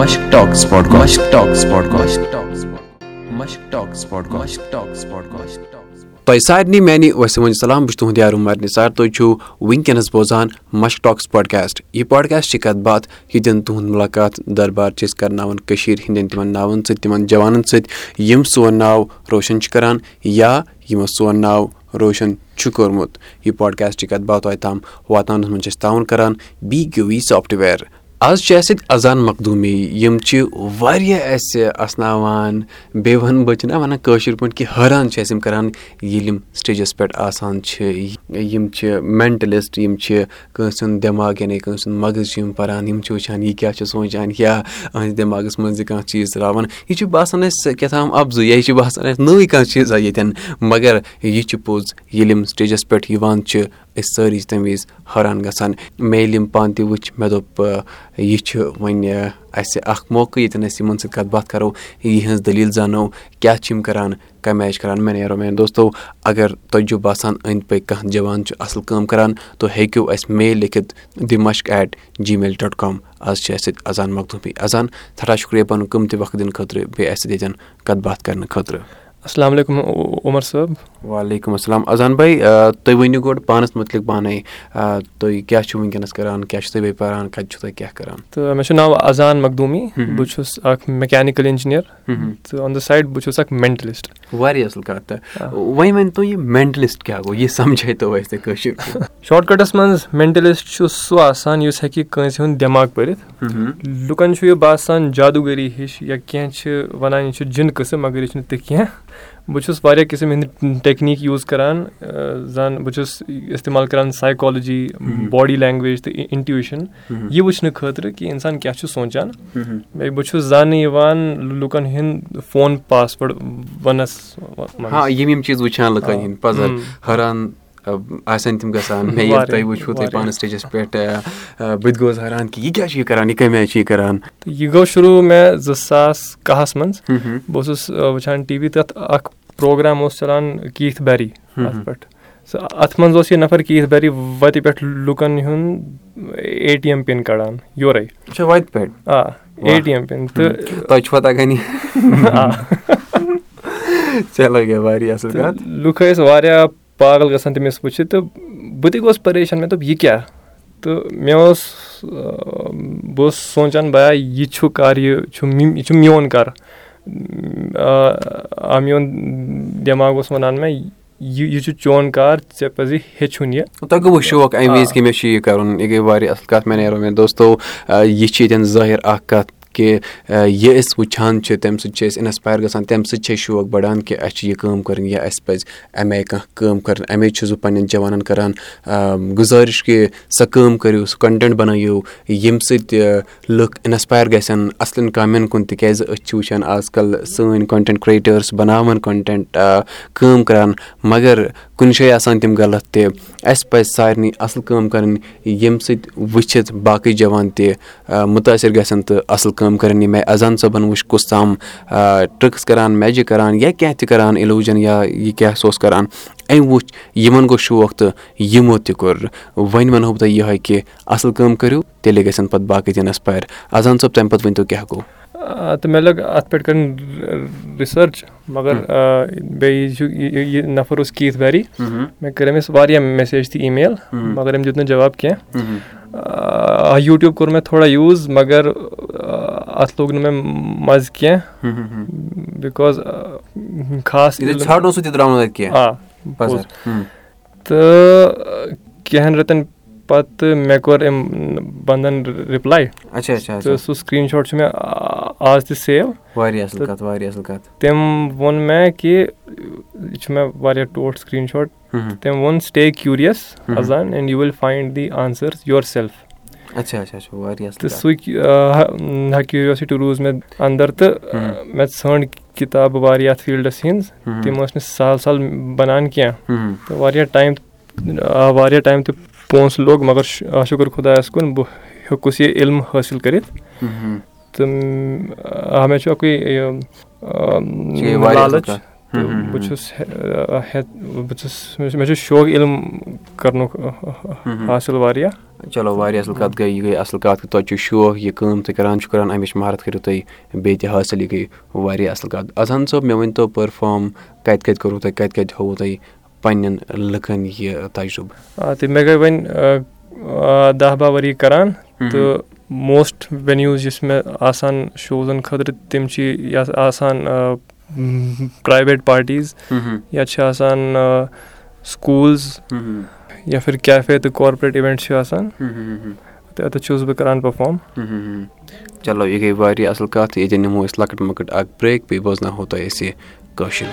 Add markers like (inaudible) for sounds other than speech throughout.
Mashk Talks Podcast. Mashk Talks Podcast. Mashk Talks Podcast. Mashk Talks Podcast. Mashk Talks Podcast. تۄہہِ سارنٕے میانہِ وسیٖم سلام بہٕ چھُس تُہُنٛد یارُم مرنہِ سار تُہۍ چھِو وٕنکیٚنس بوزان مشک ٹاکس پاڈکاسٹ یہِ پاڈکاسٹ چھِ کتھ باتھ ییٚتٮ۪ن تُہُنٛد مُلاقات دربار چھِ أسۍ کرناوان کٔشیٖر ہٕنٛدٮ۪ن تِمن ناوَن سۭتۍ تِمن جوانن سۭتۍ یِم سون ناو روشن چھِ کران یا یِمو سون ناو روشن چھُ کوٚرمُت یہِ پاڈکاسٹٕچ کتھ باتھ تۄہہِ تام واتناونس منٛز چھِ أسۍ تعاوُن کران بی کیو وی سافٹویر آز چھِ اَسہِ ییٚتہِ اذان مخدوٗمی یِم چھِ واریاہ اَسہِ اَسناوان بیٚیہِ وَنہٕ بہٕ چھِنہ وَنان کٲشِر پٲٹھۍ کہِ حٲران چھِ اَسہِ یِم کَران ییٚلہِ یِم سِٹیجَس پٮ۪ٹھ آسان چھِ یِم چھِ مٮ۪نٹٕلِسٹ یِم چھِ کٲنٛسہِ ہُنٛد دٮ۪ماغ یعنی کٲنٛسہِ ہُنٛد مغٕز چھِ یِم پَران یِم چھِ وٕچھان یہِ کیاہ چھُ سونٛچان یا أہٕنٛدِ دٮ۪ماغَس منٛز یہِ کانٛہہ چیٖز ترٛاوان یہِ چھُ باسان اَسہِ کیٛاہ تام اَفضٕے یا یہِ چھُ باسان اَسہِ نٔوٕے کانٛہہ چیٖزا ییٚتٮ۪ن مگر یہِ چھُ پوٚز ییٚلہِ یِم سِٹیجَس پٮ۪ٹھ یِوان چھِ أسۍ سٲری چھِ تَمہِ وِزِ حٲران گژھان۔ مےٚ ییٚلہِ یِم پانہٕ تہِ وٕچھ مےٚ دوٚپ یہِ چھُ وۄنۍ اَسہِ اَکھ موقعہٕ ییٚتٮ۪ن أسۍ یِمَن سۭتۍ کَتھ باتھ کَرو یِہٕنٛز دٔلیٖل زانو کیٛاہ چھِ یِم کَران کَمہِ آیہِ چھِ کَران۔ مےٚ نیرو میٛانہِ دوستو اگر تۄہہِ چھُو باسان أنٛدۍ پٔکۍ کانٛہہ جوان چھُ اَصٕل کٲم کَران تُہۍ ہیٚکِو اَسہِ میل لیکھِتھ دِ مشک at G mail dot com آز چھِ اَسہِ سۭتۍ اذان مخدوٗبی اذان۔ سٮ۪ٹھاہ شُکریہ پَنُن قۭمتہٕ وقت دِنہٕ خٲطرٕ بیٚیہِ اَسہِ سۭتۍ ییٚتٮ۪ن کَتھ باتھ کَرنہٕ خٲطرٕ۔ السلام علیکُم عمر صٲب وعلیکُم السلام. اذان بھاے تُہۍ ؤنِو گۄڈٕ پانَس مُتعلِق پانَے تُہۍ کیاہ چھِو وٕنکیٚنَس کران کیاہ چھِو تُہۍ بیٚیہِ پَران کَتہِ چھِو تُہۍ کیاہ کران؟ تہٕ مےٚ چھُ ناو اذان مخدوٗمی بہٕ چھُس اکھ میکینِکل اِنجیٖنیر تہٕ آن دَ سایڈ بہٕ چھُس اکھ مینٹلِسٹ۔ واریاہ اَصٕل کَتھ تہٕ۔ وۄنۍ ؤنۍ تو یہِ مینٹلِسٹ کیاہ گوٚو؟ یہِ سَمجھے تو اَسہِ تۄہہِ کٲشِر شاٹ کَٹَس (laughs) منٛز مینٹلِسٹ چھُ سُہ آسان یُس ہیٚکہِ کٲنٛسہِ ہُنٛد دٮ۪ماغ پٔرِتھ۔ لُکَن چھُ یہِ باسان جادوٗگٔری ہِش یا کینٛہہ چھِ وَنان یہِ چھُ جِنہٕ قٕسٕم مگر یہِ چھُنہٕ تہِ کینٛہہ بہٕ چھُس واریاہ قٕسٕم ہِنٛدۍ ٹیکنیٖک یوٗز کَران زَن بہٕ چھُس اِستعمال کَران سایکالجی باڈی لینٛگویج تہٕ اِنٹوِشَن یہِ وٕچھنہٕ خٲطرٕ کہِ اِنسان کیاہ چھُ سونٛچان۔ بیٚیہِ بہٕ چھُس زاننہٕ یِوان لُکَن ہُنٛد فون پاس وٲڈ وَنَس۔ یِم یِم چیٖز وٕچھان لُکَن ہِنٛدۍ پَزَر حٲران آسن تِم گژھان (laughs) تۄہہِ وٕچھوٕ تُہۍ پانَس سِٹیجَس پٮ۪ٹھ بہٕ تہِ گوٚوُس حٲران کہِ یہِ کیاہ چھُ یہِ کَران یہِ کَمہِ آیہِ چھُ یہِ کَران؟ تہٕ یہِ گوٚو شروٗع مےٚ زٕ ساس کاہَس منٛز۔ بہٕ اوسُس وٕچھان ٹی وی تَتھ اَکھ پرٛوگرام اوس چَلان کیٖتھ بیری اَتھ پٮ۪ٹھ۔ سُہ اَتھ منٛز اوس یہِ نَفر کیٖتھ بیری وَتہِ پٮ۪ٹھ لُکَن ہُنٛد اے ٹی ایم پِن کَڑان یورَے۔ آ اے ٹی ایم پِن۔ تہٕ (laughs) لُکھ ٲسۍ واریاہ پاگل گژھان تٔمِس وٕچھِتھ تہٕ بہٕ تہِ گوٚوُس پریشان مےٚ دوٚپ یہِ کیٛاہ تہٕ مےٚ اوس بہٕ اوسُس سونٛچان بیا یہِ چھُ کَر یہِ چھُ یہِ چھُ میون کَر آ میون دٮ۪ماغ اوس وَنان مےٚ یہِ چھُ چون کار ژےٚ پَزِ ہیٚچھُن یہِ تۄہہِ گوٚوُ شوق اَمہِ وِزِ کہِ مےٚ چھُ یہِ کَرُن یہِ گٔے واریاہ اَصٕل کَتھ مےٚ نیرو مےٚ دوستو یہِ چھِ ییٚتٮ۪ن ظٲہِر اکھ کَتھ کہِ یہِ أسۍ وٕچھان چھِ تَمہِ سۭتۍ چھِ أسۍ اِنَسپایر گژھان تَمہِ سۭتۍ چھِ اَسہِ شوق بَڑان کہِ اَسہِ چھِ یہِ کٲم کَرٕنۍ یا اَسہِ پَزِ اَمہِ آیہِ کانٛہہ کٲم کَرٕنۍ اَمے چھُس بہٕ پَنٕنٮ۪ن جوانَن کَران گُزٲرِش کہِ سۄ کٲم کٔرِو سُہ کَنٹٮ۪نٹ بَنٲیِو ییٚمہِ سۭتۍ لُکھ اِنَسپایر گژھن اَصلٮ۪ن کامٮ۪ن کُن تِکیٛازِ أسۍ چھِ وٕچھان آزکَل سٲنۍ کَنٹٮ۪نٹ کِرٛییٹٲرٕس بَناوان کَنٹٮ۪نٹ کٲم کَران مگر کُنہِ جایہِ آسان تِم غلط تہِ اَسہِ پَزِ سارنٕے اَصٕل کٲم کَرٕنۍ ییٚمہِ سۭتۍ وٕچھِتھ باقٕے جوان تہِ مُتٲثر گژھن تہٕ اَصٕل کٲم کَرٕنۍ یہِ مےٚ اذان صٲبَن وٕچھ کُس تام ٹرٛکٕس کَران میجِک کَران یا کینٛہہ تہِ کَران اِلوٗجَن یا یہِ کیٛاہ سُہ اوس کَران أمۍ وٕچھ یِمَن گوٚو شوق تہٕ یِمو تہِ کوٚر۔ وۄنۍ وَنہو بہٕ تۄہہِ یِہوٚے کہِ اَصٕل کٲم کٔرِو تیٚلے گژھن پَتہٕ باقٕے تہِ اِنَسپایر اذان صٲب تَمہِ پَتہٕ ؤنۍتو کیٛاہ گوٚو؟ تہٕ مےٚ لٔگ اَتھ پٮ۪ٹھ کَرٕنۍ رِسٔرٕچ مگر بیٚیہِ چھُ یہِ نَفر اوس کیٖتھ ویری مےٚ کٔرۍ أمِس واریاہ میسیج تہِ ای میل مگر أمۍ دیُت نہٕ جواب کینٛہہ یوٗٹیوٗب کوٚر مےٚ تھوڑا یوٗز مگر اَتھ لوٚگ نہٕ مےٚ مَزٕ کینٛہہ بِکاز خاص آ تہٕ کینٛہَن رٮ۪تَن پَتہٕ مےٚ کوٚر أمۍ بنٛدَن رِپلاے تہٕ سُہ سِکریٖن شاٹ چھُ مےٚ آز تہِ سیو تٔمۍ ووٚن مےٚ کہِ یہِ چھُ مےٚ واریاہ ٹوٹھ سِکریٖن شاٹ. تٔمۍ ووٚن stay curious اَزان and you will find the answers yourself تہٕ سُے کیوٗریوسٹی روٗز مےٚ اَندَر تہٕ مےٚ ژھٲنٛڈ کِتابہٕ واریاہ یَتھ فیٖلڈَس ہِنٛز. تِم ٲسۍ نہٕ سَہل سَہل بَنان کینٛہہ. تہٕ واریاہ ٹایم آو واریاہ ٹایم تہٕ پونٛسہٕ لوٚگ مگر شُکُر خۄدایَس کُن بہٕ ہیوٚکُس یہِ علم حٲصِل کٔرِتھ. تہٕ آ مےٚ چھُ اَکُے یہِ لالٕچ تہٕ بہٕ چھُس بہٕ چھُس مےٚ چھُ شوق علم کَرنُک حاصِل واریاہ چلو واریاہ اَصٕل کَتھ گٔے یہِ گٔے اَصٕل کَتھ کہِ تۄہہِ چھُ شوق یہِ کٲم تُہۍ کَران چھُو کَران اَمِچ مہارت کٔرِو تُہۍ بیٚیہِ تہِ حٲصِل یہِ گٔے واریاہ اَصٕل کَتھ اَذان صٲب مےٚ ؤنۍتو پٔرفارم کَتہِ کَتہِ کوٚروٕ تۄہہِ کَتہِ کَتہِ ہووُ تۄہہِ پنٛنٮ۪ن لُکَن یہِ تَجرُبہٕ تہٕ مےٚ گٔے وۄنۍ دَہ باہ ؤری کَران تہٕ موسٹ وٮ۪نیوٗز یُس مےٚ آسان شوزَن خٲطرٕ تِم چھِ یَتھ آسان پرٛایویٹ پاٹیٖز یا چھِ آسان سکوٗلٕز یا پھِر کیفے تہٕ کارپوریٹ اِوٮ۪نٛٹ چھِ آسان تہٕ اَتٮ۪تھ چھُس بہٕ کَران پٔرفارم چلو یہِ گٔے واریاہ اَصٕل کَتھ ییٚتٮ۪ن نِمو أسۍ لۄکٕٹ مۄکٕٹ اَکھ برٛیک بیٚیہِ بوزناوہو تۄہہِ أسۍ یہِ کٲشِر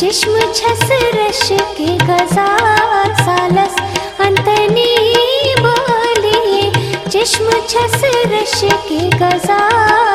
جشم چھسر شی گزال بولی جشمہٕ چھس رِکی گزال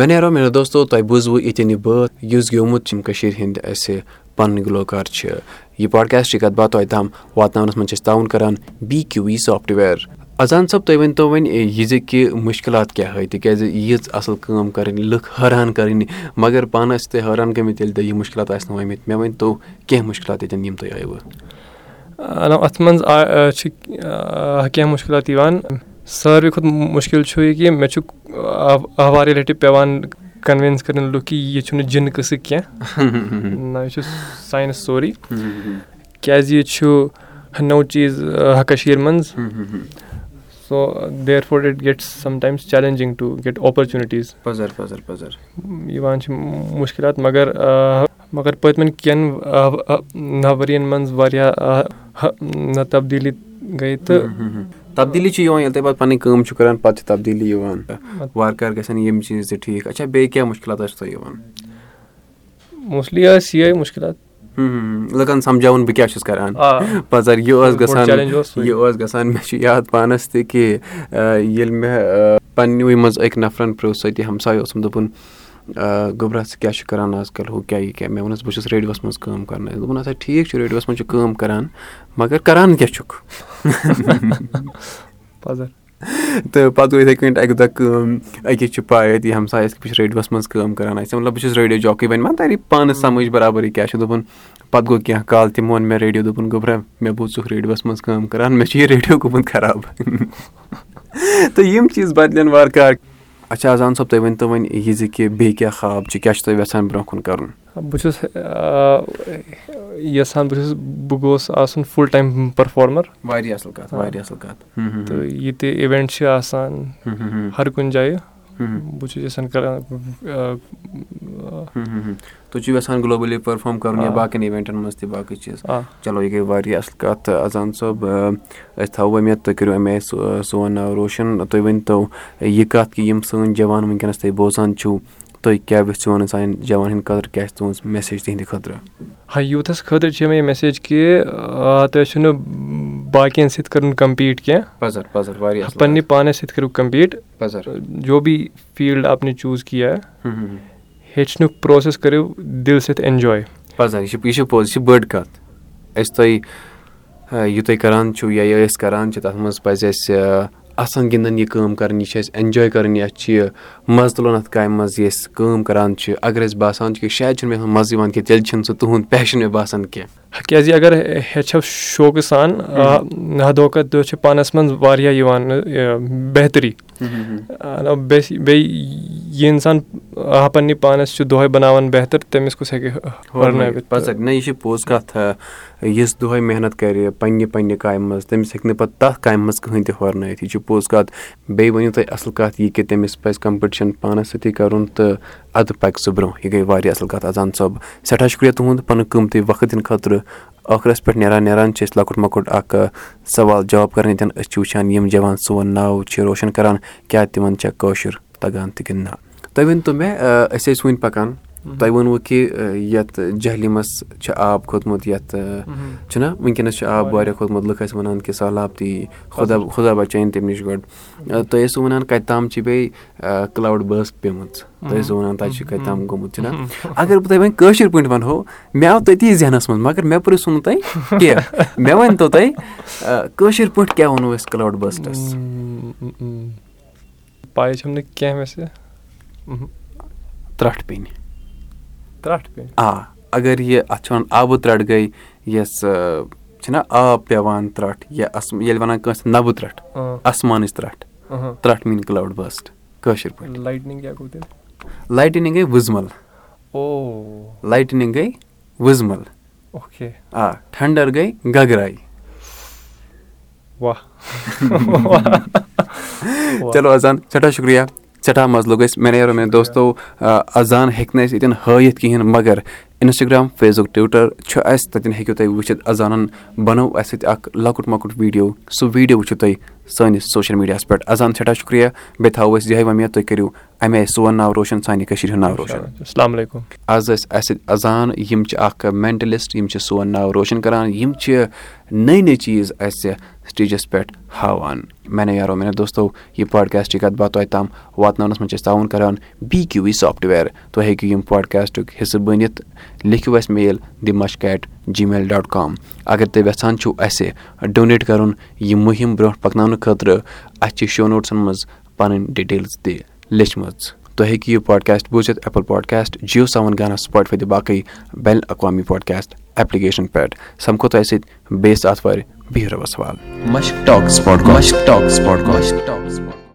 مےٚ نیرو مےٚ دوستو تۄہہِ بوٗزوٕ ییٚتٮ۪ن یہِ بٲتھ یُس گیومُت چھُ کٔشیٖرِ ہِنٛدۍ اَسہِ پَنٕنۍ گُلوکار چھِ یہِ پاڈکاسٹٕچ کَتھ باتھ تۄہہِ تام واتناونَس منٛز چھِ أسۍ تعاوُن کَران بی کیوٗ وی سافٹوِیَر اذان صٲب تُہۍ ؤنۍتو وۄنۍ یہِ زِ کہِ مُشکِلات کیٛاہ ہٲے تِکیٛازِ ییٖژ اَصٕل کٲم کَرٕنۍ لُکھ حٲران کَرٕنۍ مگر پانہٕ ٲسۍ تُہۍ حٲران گٔمٕتۍ ییٚلہِ تۄہہِ یہِ مُشکِلات آسنو آمٕتۍ مےٚ ؤنۍتو کینٛہہ مُشکِلات ییٚتٮ۪ن یِم تۄہہِ آیوٕ اَتھ منٛز ساروی کھۄتہٕ مُشکِل چھُ یہِ کہِ مےٚ چھُ واریاہ لَٹہِ پیٚوان کَنوِنٕس کَرٕنۍ لُکھ کہِ یہِ چھُنہٕ جِنہٕ قٕصہٕ کینٛہہ نہ یہِ چھُ ساینَس سورُے کیٛازِ یہِ چھُ نوٚو چیٖز کٔشیٖرِ منٛز so therefore it gets sometimes challenging to get opportunities یِوان چھِ مُشکِلات مگر مگر پٔتمٮ۪ن کٮ۪ن ؤرۍ یَن منٛز واریاہ تبدیٖلی گٔے تہٕ تبدیٖلی چھِ یِوان ییٚلہِ تُہۍ پَتہٕ پَنٕنۍ کٲم چھِو کَران پَتہٕ چھِ تبدیٖلی یِوان۔ وارٕ کارٕ گژھن یِم چیٖز تہِ ٹھیٖک۔ اچھا بیٚیہِ کیٛاہ مُشکِلات ٲسۍ تۄہہِ یِوان؟ موسٹلی ٲسۍ یِہے مُشکِلات۔ لُکَن سَمجاوُن بہٕ کیاہ چھُس کران؟ پَزر یہِ اوس گژھان یہِ اوس گژھان مےٚ چھُ یاد پانَس تہِ کہِ ییٚلہِ مےٚ پَنٕنہِ منٛز أکۍ نَفرَن پرٛژھ سُہ تہِ ہمساے اوسُم دوٚپُن گوٚبرا ژٕ کیاہ چھُکھ کران آز کَل ہُہ کیاہ یہِ کیاہ؟ مےٚ ووٚنُس بہٕ چھُس ریڈیوَس منٛز کٲم کران دوٚپُن ہسا ٹھیٖک چھُ ریڈیوَس منٛز چھُ کٲم کران مَگر کران کیاہ چھُکھ؟ (laughs) تہٕ پَتہٕ گوٚو یِتھٕے کٔنۍ اَکہِ دۄہ کٲم أکِس چھِ پاے أتی ہمسایَس بہٕ چھُس ریڈیوَس منٛز کٲم کران اَسہِ مطلب بہٕ چھُس ریڈیو جاکی وۄنۍ ما تَرِ پانَس سَمجھ برابر یہِ کیاہ چھُ۔ دوٚپُن پَتہٕ گوٚو کیٚنٛہہ کال تِمو ووٚن مےٚ ریڈیو دوٚپُن گوٚبرا مےٚ بوٗز ژٕ ریڈیوَس منٛز کٲم کران مےٚ چھُ یہِ ریڈیو گوٚمُت خراب۔ (laughs) تہٕ یِم چیٖز بَدلن وارٕ کارٕ اچھا اذان صٲب تُہۍ ؤنۍتو وۄنۍ یہِ زِ کہِ بیٚیہِ کیاہ خاب چھُ کیاہ چھُ تُہۍ یَژھان برونٛہہ کُن کَرُن؟ بہٕ چھُس یَژھان بہٕ چھُس بہٕ گوٚژھ آسُن فُل ٹایم پٔرفارمَر واریاہ اَصٕل کَتھ واریاہ اَصٕل کَتھ۔ تہٕ یہِ تہِ اِوٮ۪نٛٹ چھِ آسان ہر کُنہِ جایہِ بہٕ چھُس یَژھان کران تُہۍ چھِو یَژھان گلوبٔلی پٔرفارم کَرُن یا باقین اِوینٹن منٛز تہِ باقٕے چیٖز چلو یہِ گٔے واریاہ اَصٕل کَتھ تہٕ اذان صٲب أسۍ تھاوو اُمید تُہۍ کٔرِو اَمہِ آیہِ سون ناو روشَن تُہۍ ؤنۍتو یہِ کَتھ کہِ یِم سٲنۍ جوان وٕنکیٚنَس تُہۍ بوزان چھِو تُہۍ کیاہ یژھِو وَنُن سانٮ۪ن جوانن ہٕنٛدِ خٲطرٕ کیاہ چھِ تُہنٛز میسیج تِہنٛدِ خٲطرٕ ہا یوٗتھَس خٲطرٕ چھِ مےٚ یہِ میسیج کہِ تۄہہِ چھُنہٕ باقین سۭتۍ کَرُن کَمپیٖٹ کیٚنٛہہ۔ پَنٕنہِ پانَس سۭتۍ کٔرِو کَمپیٖٹ جو بی فیٖلڈ آپ نے چوٗز کیا ہیٚچھنُک پروسیس کٔرِو دِل سۭتۍ اٮ۪نجاے پَزر یہِ چھِ یہِ چھِ پوٚز یہِ چھِ بٔڑ کَتھ۔ أسۍ تۄہہِ یہِ تُہۍ کران چھِو یا یہِ أسۍ کران چھِ تَتھ منٛز پَزِ اَسہِ اَسان گِنٛدان یہِ کٲم کَرٕنۍ یہِ چھِ اَسہِ اٮ۪نجاے کَرٕنۍ اَسہِ چھِ یہِ مَزٕ تُلُن اَتھ کامہِ منٛز یہِ أسۍ کٲم کَران چھِ۔ اگر اَسہِ باسان چھُ کہِ شاید چھُنہٕ مےٚ مَزٕ یِوان کینٛہہ تیٚلہِ چھُنہٕ سُہ تُہُنٛد پیشَن مےٚ باسان کینٛہہ۔ کیٛازِ اگر ہیٚچھو شوقہٕ سان دۄہ کھۄتہٕ دۄہ چھِ پانَس منٛز واریاہ یِوان بہتری بیٚیہِ یہِ اِنسان پَنٕنہِ پانَس چھُ دۄہے بَناوان بہتر تٔمِس کُس ہیٚکہِ نہ یہِ چھِ پوٚز کَتھ یُس دۄہے محنت کَرِ پنٕنہِ پنٕنہِ کامہِ منٛز تٔمِس ہیٚکہِ نہٕ پَتہٕ تَتھ کامہِ منٛز کٕہٕنۍ تہِ ہورنٲیِتھ یہِ چھِ پوٚز کَتھ۔ بیٚیہِ ؤنِو تُہۍ اَصٕل کَتھ یہِ کہِ تٔمِس پَزِ کَمپِٹِشَن پانَس سۭتی کَرُن تہٕ اَدٕ پَکہِ سُہ برونٛہہ یہِ گٔے واریاہ اَصٕل کَتھ اَذان صٲب سٮ۪ٹھاہ شُکریہ تُہُنٛد پَنُن قۭمتی وقت دِنہٕ خٲطرٕ۔ ٲخرَس پٮ۪ٹھ نیران نیران چھِ أسۍ لۄکُٹ مۄکُٹ اَکھ سوال جواب کَران ییٚتٮ۪ن أسۍ چھِ وٕچھان یِم جوان سون ناو چھِ روشَن کَران کیٛاہ تِمَن چھےٚ کٲشُر تَگان تہِ نہ تُہۍ ؤنۍتو مےٚ أسۍ ٲسۍ وٕنۍ پَکان تۄہہِ ووٚنوُ کہِ یَتھ جہلِمَس چھُ آب کھوٚتمُت یَتھ چھُنہ وٕنکیٚنَس چھُ آب واریاہ کھوٚتمُت لُکھ ٲسۍ وَنان کہِ سہلاب تہِ یی خۄدا خۄدا بَچٲیِن تَمہِ نِش گۄڈٕ تُہۍ ٲسِو وَنان کَتہِ تام چھِ بیٚیہِ کٕلاوُڈ بٲسٹ پیٚمٕژ تُہۍ ٲسِو وَنان تَتہِ چھُ کَتہِ تام گوٚمُت چھُنہ اَگر بہٕ تۄہہِ وۄنۍ کٲشِر پٲٹھۍ وَنہو مےٚ آو تٔتی ذہنَس منٛز مگر مےٚ پرٛژھوُ نہٕ تۄہہِ کیٚنٛہہ مےٚ ؤنۍتو تُہۍ کٲشِر پٲٹھۍ کیاہ وَنو أسۍ کٕلاوُڈ ترٛٹھ پیٚنہِ آ اگر یہِ اَتھ چھِ وَنان آبہٕ ترٛٹھ گٔے یۄس چھِنہ آب پیٚوان ترٛٹھ یا ییٚلہِ وَنان کٲنٛسہِ نَبہٕ ترٛٹھ اَسمانٕچ ترٛٹھ ترٛٹھ میٖنۍ کٕلاوُڈ بٲسٹ کٲشِر پٲٹھۍ۔ لایٹنِنٛگ گٔے وٕزمَل۔ لایٹنِنٛگ گٔے وٕزمَل۔ آ ٹھنٛڈر گٔے گگراے (laughs) چلو اَذان سٮ۪ٹھاہ شُکریہ سٮ۪ٹھاہ مَزٕ لوٚگ اَسہِ مےٚ نیرو مےٚ دوستو اَذان ہیٚکہِ نہٕ اَسہِ ییٚتٮ۪ن ہٲیِتھ کِہیٖنۍ مگر اِنسٹاگرٛام فیس بُک ٹُوِٹَر چھُ اَسہِ تَتٮ۪ن ہیٚکِو تُہۍ وٕچھِتھ اَذانَن بَنوو اَسہِ سۭتۍ اَکھ لۄکُٹ مۄکُٹ ویٖڈیو سُہ ویٖڈیو وٕچھِو تُہۍ سٲنِس سوشَل میٖڈیاہَس پٮ۪ٹھ۔ اَذان سٮ۪ٹھاہ شُکریہ۔ بیٚیہِ تھاوو أسۍ یِہوٚے وۄمید تُہۍ کٔرِو اَمہِ آیہِ سون ناو روشَن سانہِ کٔشیٖرِ ہُنٛد ناو روشَن۔ السلام علیکُم۔ آز ٲسۍ اَسہِ اَذان یِم چھِ اَکھ مٮ۪نٹَلِسٹ یِم چھِ سون ناو روشَن کَران یِم چھِ نٔے نٔے چیٖز اَسہِ سِٹیجَس پٮ۪ٹھ ہاوان۔ مینے یارو میانیو دوستو یہِ پاڈکاسٹ کَتھ باتھ تۄہہِ تام واتناونَس منٛز چھِ أسۍ تعاوُن کَران بی کیوٗ وی سافٹوِیَر۔ تُہۍ ہیٚکِو یِم پاڈکاسٹُک حِصہٕ بٔنِتھ لیکھِو اَسہِ میل دِ مشک at G mail dot com اگر تُہۍ یَژھان چھُو اَسہِ ڈونیٹ کَرُن یہِ مُہِم برونٛٹھ پَکناونہٕ خٲطرٕ اَسہِ چھِ شو نوٹسَن منٛز پَنٕنۍ ڈِٹیلٕز تہِ لیچھمٕژ۔ تُہۍ ہیٚکِو یہِ پاڈکاسٹ بوٗزِتھ ایپٕل پاڈکاسٹ جِیو سیوَن گانا سٕپاٹفاے تہٕ باقٕے بین الاقوامی پاڈکاسٹ ایپلِکیشن پٮ۪ٹھ۔ سَمکھو تۄہہِ سۭتۍ بیٚیِس آتھوارِ بِہِو رۄبَس حوالہٕ